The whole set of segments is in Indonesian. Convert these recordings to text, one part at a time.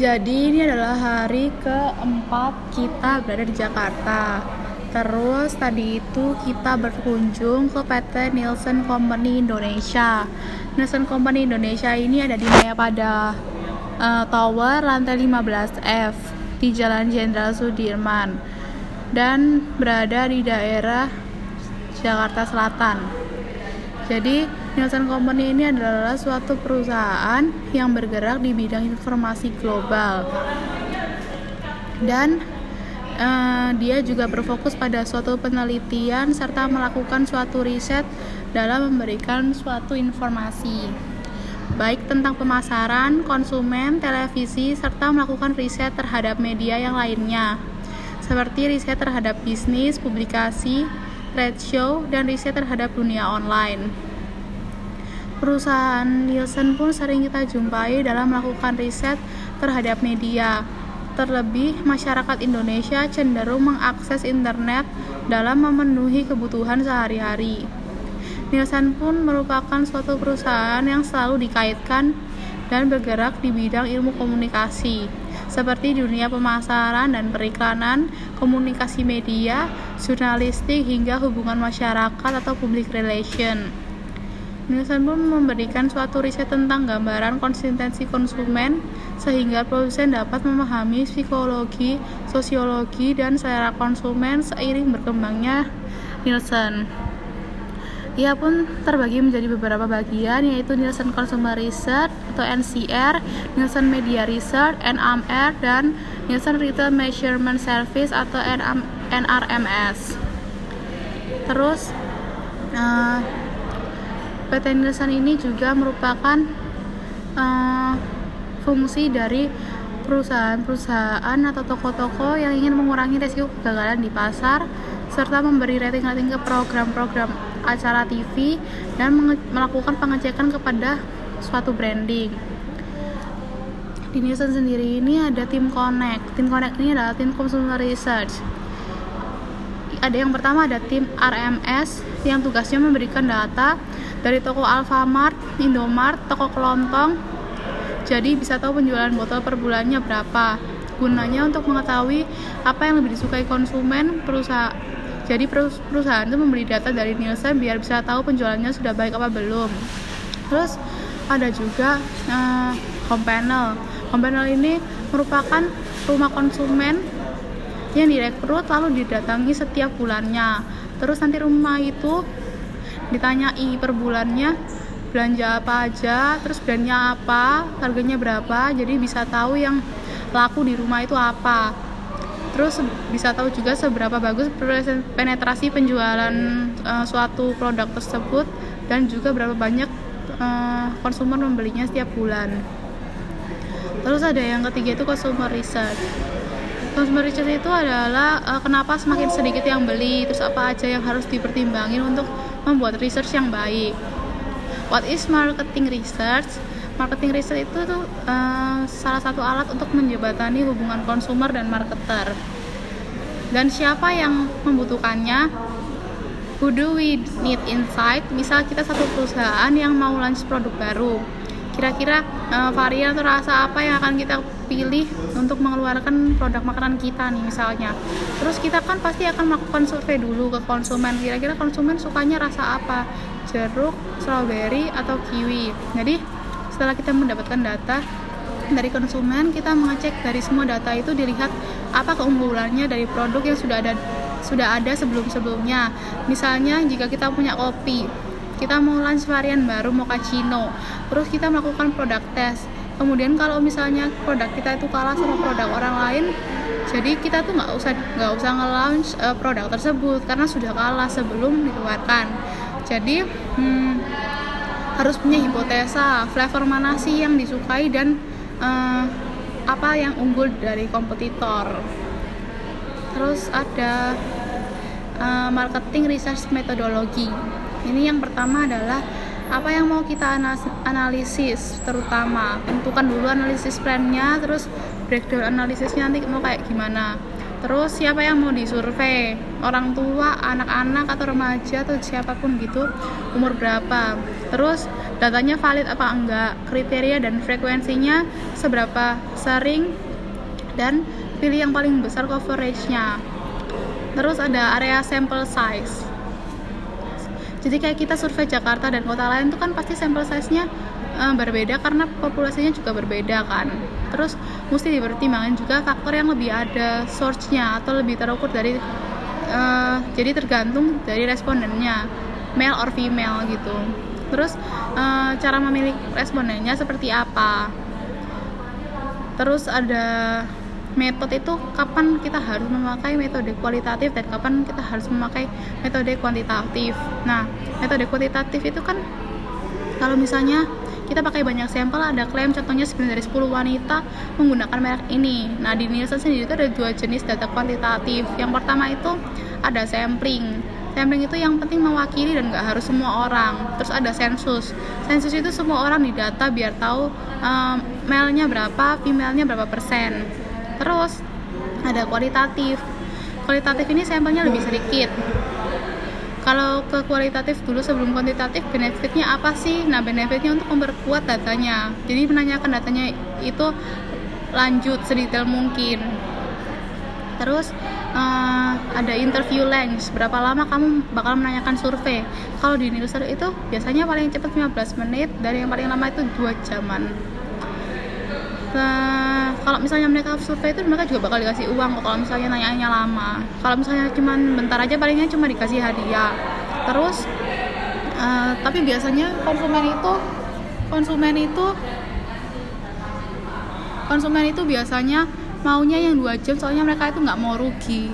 Jadi ini adalah hari keempat kita berada di Jakarta. Terus tadi itu kita berkunjung ke PT Nielsen Company Indonesia. Nielsen Company Indonesia ini ada di Mayapada uh, Tower lantai 15F di Jalan Jenderal Sudirman dan berada di daerah Jakarta Selatan. Jadi Nielsen Company ini adalah suatu perusahaan yang bergerak di bidang informasi global. Dan uh, dia juga berfokus pada suatu penelitian serta melakukan suatu riset dalam memberikan suatu informasi. Baik tentang pemasaran, konsumen, televisi, serta melakukan riset terhadap media yang lainnya, seperti riset terhadap bisnis, publikasi, trade show, dan riset terhadap dunia online. Perusahaan Nielsen pun sering kita jumpai dalam melakukan riset terhadap media, Terlebih, masyarakat Indonesia cenderung mengakses internet dalam memenuhi kebutuhan sehari-hari. Nielsen pun merupakan suatu perusahaan yang selalu dikaitkan dan bergerak di bidang ilmu komunikasi, seperti dunia pemasaran dan periklanan, komunikasi media, jurnalistik, hingga hubungan masyarakat atau public relation. Nielsen pun memberikan suatu riset tentang gambaran konsistensi konsumen sehingga produsen dapat memahami psikologi, sosiologi, dan selera konsumen seiring berkembangnya Nielsen. Ia pun terbagi menjadi beberapa bagian yaitu Nielsen Consumer Research atau NCR, Nielsen Media Research NMR dan Nielsen Retail Measurement Service atau NRMS. Terus uh, PT Nielsen ini juga merupakan uh, fungsi dari perusahaan-perusahaan atau toko-toko yang ingin mengurangi resiko kegagalan di pasar serta memberi rating-rating ke program-program acara TV dan melakukan pengecekan kepada suatu branding. Di Nielsen sendiri ini ada tim Connect. Tim Connect ini adalah tim Consumer Research. Ada yang pertama ada tim RMS yang tugasnya memberikan data dari toko Alfamart, Indomart, toko kelontong. Jadi bisa tahu penjualan botol per bulannya berapa. Gunanya untuk mengetahui apa yang lebih disukai konsumen perusahaan. Jadi perusahaan itu membeli data dari Nielsen biar bisa tahu penjualannya sudah baik apa belum. Terus ada juga uh, home panel. Home panel ini merupakan rumah konsumen yang direkrut lalu didatangi setiap bulannya. Terus nanti rumah itu ditanyai per bulannya belanja apa aja terus brandnya apa harganya berapa jadi bisa tahu yang laku di rumah itu apa. Terus bisa tahu juga seberapa bagus penetrasi penjualan uh, suatu produk tersebut dan juga berapa banyak uh, konsumer membelinya setiap bulan. Terus ada yang ketiga itu consumer research consumer research itu adalah uh, kenapa semakin sedikit yang beli terus apa aja yang harus dipertimbangin untuk membuat research yang baik. What is marketing research? Marketing research itu tuh uh, salah satu alat untuk menjembatani hubungan konsumer dan marketer. Dan siapa yang membutuhkannya? Who do we need insight? Misal kita satu perusahaan yang mau launch produk baru. Kira-kira uh, varian atau rasa apa yang akan kita pilih untuk mengeluarkan produk makanan kita nih misalnya. Terus kita kan pasti akan melakukan survei dulu ke konsumen. Kira-kira konsumen sukanya rasa apa? Jeruk, strawberry atau kiwi? Jadi setelah kita mendapatkan data dari konsumen kita mengecek dari semua data itu dilihat apa keunggulannya dari produk yang sudah ada sudah ada sebelum-sebelumnya. Misalnya jika kita punya kopi kita mau launch varian baru mochaccino terus kita melakukan produk test kemudian kalau misalnya produk kita itu kalah sama produk orang lain jadi kita tuh nggak usah nggak usah nge-launch uh, produk tersebut karena sudah kalah sebelum dikeluarkan. Jadi hmm, harus punya hipotesa flavor mana sih yang disukai dan uh, apa yang unggul dari kompetitor. Terus ada uh, marketing research metodologi. Ini yang pertama adalah apa yang mau kita analisis terutama? Tentukan dulu analisis plannya terus breakdown analisisnya nanti mau kayak gimana. Terus siapa yang mau disurvei? Orang tua anak-anak atau remaja atau siapa pun gitu umur berapa? Terus datanya valid apa enggak? Kriteria dan frekuensinya seberapa sering? Dan pilih yang paling besar coveragenya. Terus ada area sample size jadi kayak kita survei Jakarta dan kota lain itu kan pasti sampel size-nya uh, berbeda karena populasinya juga berbeda kan. Terus mesti dipertimbangkan juga faktor yang lebih ada source-nya atau lebih terukur dari uh, jadi tergantung dari respondennya male or female gitu. Terus uh, cara memilih respondennya seperti apa? Terus ada metode itu kapan kita harus memakai metode kualitatif dan kapan kita harus memakai metode kuantitatif. Nah, metode kuantitatif itu kan kalau misalnya kita pakai banyak sampel ada klaim contohnya 9 dari 10 wanita menggunakan merek ini. Nah, di Nielsen sendiri itu ada dua jenis data kuantitatif. Yang pertama itu ada sampling. Sampling itu yang penting mewakili dan nggak harus semua orang. Terus ada sensus. Sensus itu semua orang didata biar tahu um, male-nya berapa, female-nya berapa persen terus ada kualitatif. Kualitatif ini sampelnya lebih sedikit. Kalau ke kualitatif dulu sebelum kuantitatif benefitnya apa sih? Nah benefitnya untuk memperkuat datanya. Jadi menanyakan datanya itu lanjut sedetail mungkin. Terus uh, ada interview length. Berapa lama kamu bakal menanyakan survei? Kalau di Nielsen itu biasanya paling cepat 15 menit dari yang paling lama itu 2 jaman Nah, kalau misalnya mereka survei itu mereka juga bakal dikasih uang kalau misalnya nanya lama. Kalau misalnya cuma bentar aja palingnya cuma dikasih hadiah. Terus uh, tapi biasanya konsumen itu konsumen itu konsumen itu biasanya maunya yang dua jam soalnya mereka itu nggak mau rugi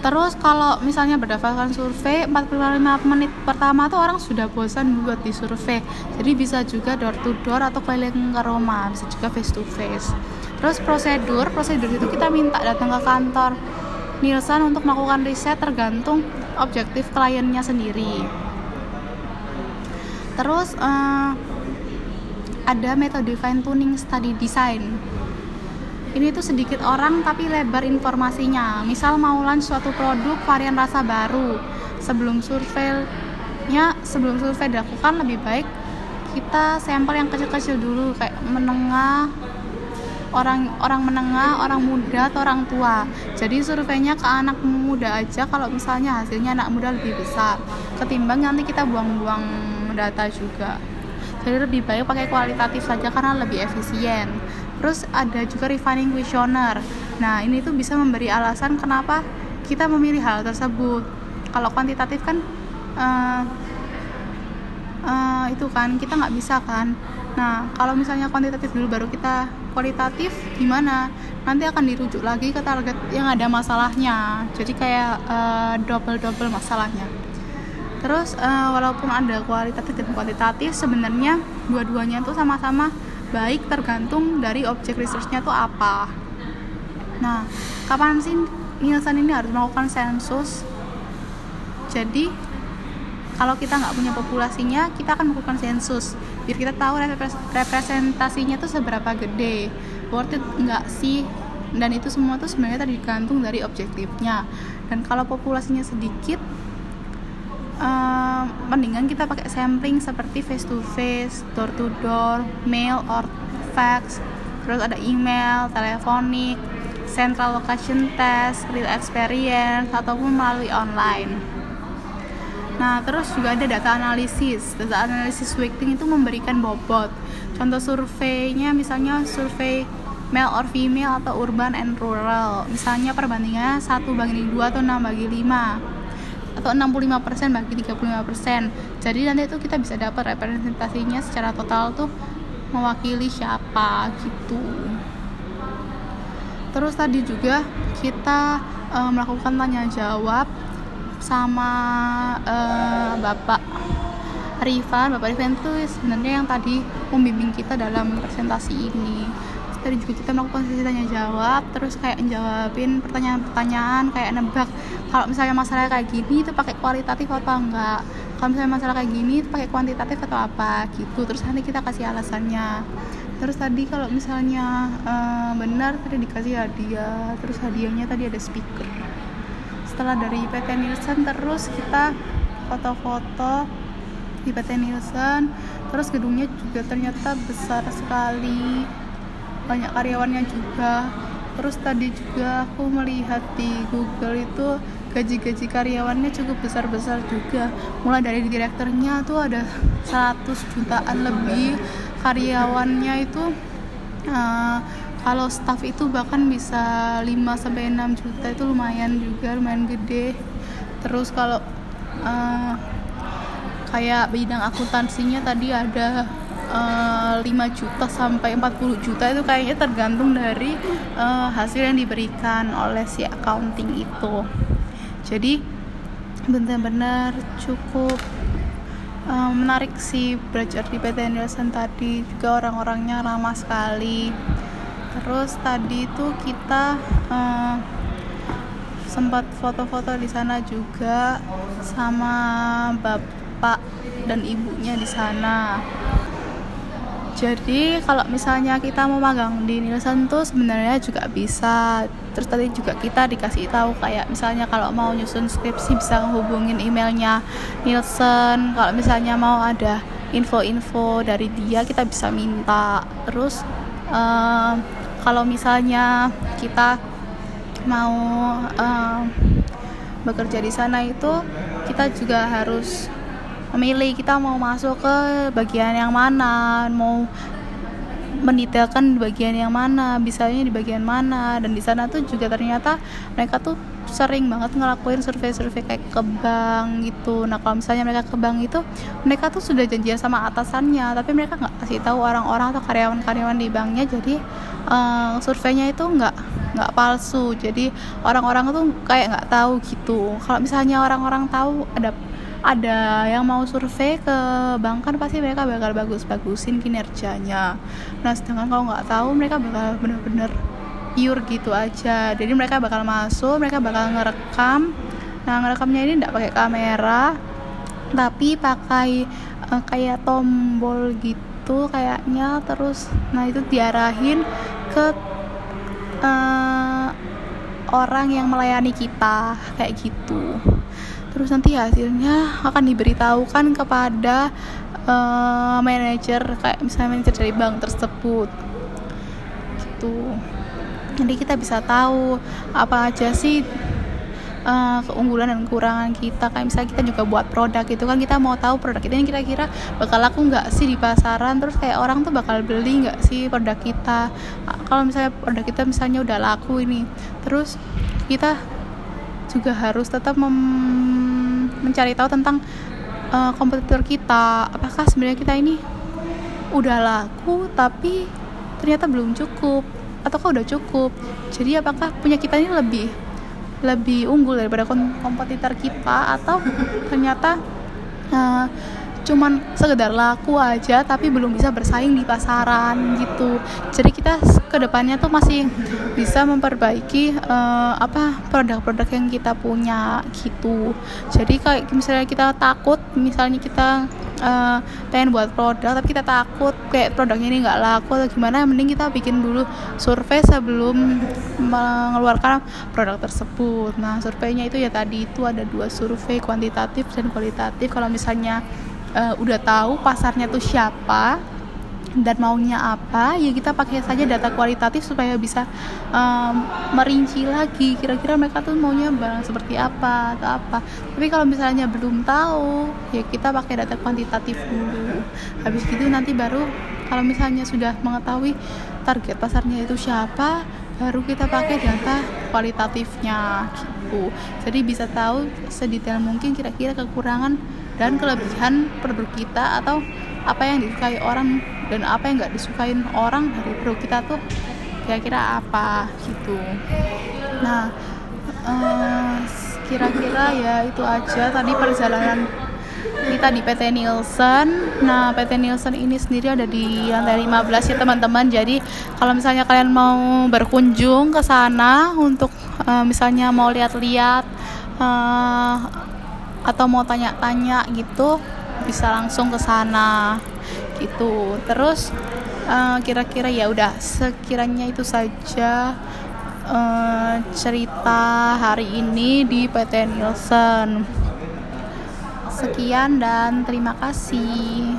Terus kalau misalnya berdasarkan survei 45 menit pertama tuh orang sudah bosan buat di survei. Jadi bisa juga door to door atau keliling ke rumah, bisa juga face to face. Terus prosedur, prosedur itu kita minta datang ke kantor Nielsen untuk melakukan riset tergantung objektif kliennya sendiri. Terus uh, ada metode fine tuning study design ini tuh sedikit orang tapi lebar informasinya. Misal mau launch suatu produk varian rasa baru. Sebelum surveinya sebelum survei dilakukan lebih baik kita sampel yang kecil-kecil dulu. Kayak menengah orang orang menengah, orang muda atau orang tua. Jadi surveinya ke anak muda aja. Kalau misalnya hasilnya anak muda lebih besar ketimbang nanti kita buang-buang data juga. Jadi lebih baik pakai kualitatif saja karena lebih efisien terus ada juga refining questionnaire nah ini tuh bisa memberi alasan kenapa kita memilih hal tersebut. Kalau kuantitatif kan uh, uh, itu kan kita nggak bisa kan. Nah kalau misalnya kuantitatif dulu baru kita kualitatif gimana? Nanti akan dirujuk lagi ke target yang ada masalahnya. Jadi kayak uh, double double masalahnya. Terus uh, walaupun ada kualitatif dan kuantitatif sebenarnya dua-duanya tuh sama-sama baik tergantung dari objek researchnya tuh apa. Nah kapan sih Nielsen ini harus melakukan sensus? Jadi kalau kita nggak punya populasinya kita akan melakukan sensus. Biar kita tahu representasinya tuh seberapa gede. Worth it nggak sih? Dan itu semua tuh sebenarnya tadi tergantung dari objektifnya. Dan kalau populasinya sedikit uh, mendingan kita pakai sampling seperti face to face, door to door, mail or fax, terus ada email, teleponik, central location test, real experience ataupun melalui online. Nah, terus juga ada data analisis. Data analisis weighting itu memberikan bobot. Contoh surveinya misalnya survei male or female atau urban and rural. Misalnya perbandingannya 1 bagi 2 atau 6 bagi 5 atau 65% bagi 35% jadi nanti itu kita bisa dapat representasinya secara total tuh mewakili siapa gitu. Terus tadi juga kita uh, melakukan tanya jawab sama uh, bapak Rifan. Bapak Rifan itu sebenarnya yang tadi membimbing kita dalam presentasi ini tadi juga kita melakukan sesi tanya jawab terus kayak menjawabin pertanyaan-pertanyaan kayak nebak kalau misalnya masalah kayak gini itu pakai kualitatif atau enggak? Kalau misalnya masalah kayak gini itu pakai kuantitatif atau apa? Gitu terus nanti kita kasih alasannya. Terus tadi kalau misalnya uh, benar tadi dikasih hadiah terus hadiahnya tadi ada speaker. Setelah dari PT Nielsen terus kita foto-foto di PT Nielsen terus gedungnya juga ternyata besar sekali banyak karyawannya juga. Terus tadi juga aku melihat di Google itu gaji-gaji karyawannya cukup besar-besar juga. Mulai dari direkturnya tuh ada 100 jutaan lebih karyawannya itu uh, kalau staff itu bahkan bisa 5 sampai 6 juta itu lumayan juga lumayan gede. Terus kalau uh, kayak bidang akuntansinya tadi ada uh, eh, 5 juta sampai 40 juta itu kayaknya tergantung dari uh, hasil yang diberikan oleh si accounting itu. Jadi benar-benar cukup uh, menarik sih belajar di PT Nielsen tadi. Juga orang-orangnya ramah sekali. Terus tadi itu kita uh, sempat foto-foto di sana juga sama bapak dan ibunya di sana jadi kalau misalnya kita mau magang di Nielsen tuh sebenarnya juga bisa. Terus tadi juga kita dikasih tahu kayak misalnya kalau mau nyusun skripsi bisa hubungin emailnya Nielsen. Kalau misalnya mau ada info-info dari dia kita bisa minta. Terus uh, kalau misalnya kita mau uh, bekerja di sana itu kita juga harus memilih kita mau masuk ke bagian yang mana mau mendetailkan di bagian yang mana bisanya di bagian mana. Dan di sana tuh juga ternyata mereka tuh sering banget ngelakuin survei-survei kayak ke bank gitu. Nah kalau misalnya mereka ke bank itu mereka tuh sudah janjian sama atasannya tapi mereka nggak kasih tahu orang-orang atau karyawan-karyawan di banknya. Jadi uh, surveinya itu nggak nggak palsu. Jadi orang-orang tuh kayak nggak tahu gitu. Kalau misalnya orang-orang tahu ada ada yang mau survei ke bank kan pasti mereka bakal bagus-bagusin kinerjanya. Nah sedangkan kalau nggak tahu mereka bakal bener-bener pure gitu aja. Jadi mereka bakal masuk mereka bakal ngerekam. Nah ngerekamnya ini tidak pakai kamera tapi pakai uh, kayak tombol gitu kayaknya. Terus nah itu diarahin ke uh, orang yang melayani kita kayak gitu terus nanti hasilnya akan diberitahukan kepada uh, manajer kayak misalnya manajer dari bank tersebut. Gitu. Jadi kita bisa tahu apa aja sih uh, keunggulan dan kekurangan kita. Kayak misalnya kita juga buat produk itu kan kita mau tahu produk kita ini kira-kira bakal laku nggak sih di pasaran. Terus kayak orang tuh bakal beli nggak sih produk kita? Kalau misalnya produk kita misalnya udah laku ini. Terus kita juga harus tetap mencari tahu tentang uh, kompetitor kita. Apakah sebenarnya kita ini udah laku tapi ternyata belum cukup? Ataukah udah cukup? Jadi apakah punya kita ini lebih lebih unggul daripada kompetitor kita? Atau ternyata uh, cuman sekedar laku aja tapi belum bisa bersaing di pasaran gitu. Jadi kita ke depannya tuh masih bisa memperbaiki uh, apa produk-produk yang kita punya gitu. Jadi kayak misalnya kita takut misalnya kita uh, pengen buat produk tapi kita takut kayak produknya ini nggak laku atau gimana mending kita bikin dulu survei sebelum mengeluarkan produk tersebut. Nah surveinya itu ya tadi itu ada dua survei kuantitatif dan kualitatif. Kalau misalnya uh, udah tahu pasarnya tuh siapa dan maunya apa ya kita pakai saja data kualitatif supaya bisa um, merinci lagi kira-kira mereka tuh maunya barang seperti apa atau apa. Tapi kalau misalnya belum tahu ya kita pakai data kuantitatif dulu. Habis itu nanti baru kalau misalnya sudah mengetahui target pasarnya itu siapa baru kita pakai data kualitatifnya gitu. Jadi bisa tahu sedetail mungkin kira-kira kekurangan dan kelebihan produk kita atau apa yang disukai orang dan apa yang nggak disukain orang dari produk kita tuh kira-kira apa gitu. Nah eh, kira-kira ya itu aja tadi perjalanan kita di PT Nielsen. Nah PT Nielsen ini sendiri ada di lantai 15 ya teman-teman. Jadi kalau misalnya kalian mau berkunjung ke sana untuk uh, misalnya mau lihat-lihat uh, atau mau tanya-tanya gitu bisa langsung ke sana gitu terus uh, kira-kira ya udah sekiranya itu saja uh, cerita hari ini di PT Nielsen Sekian dan terima kasih.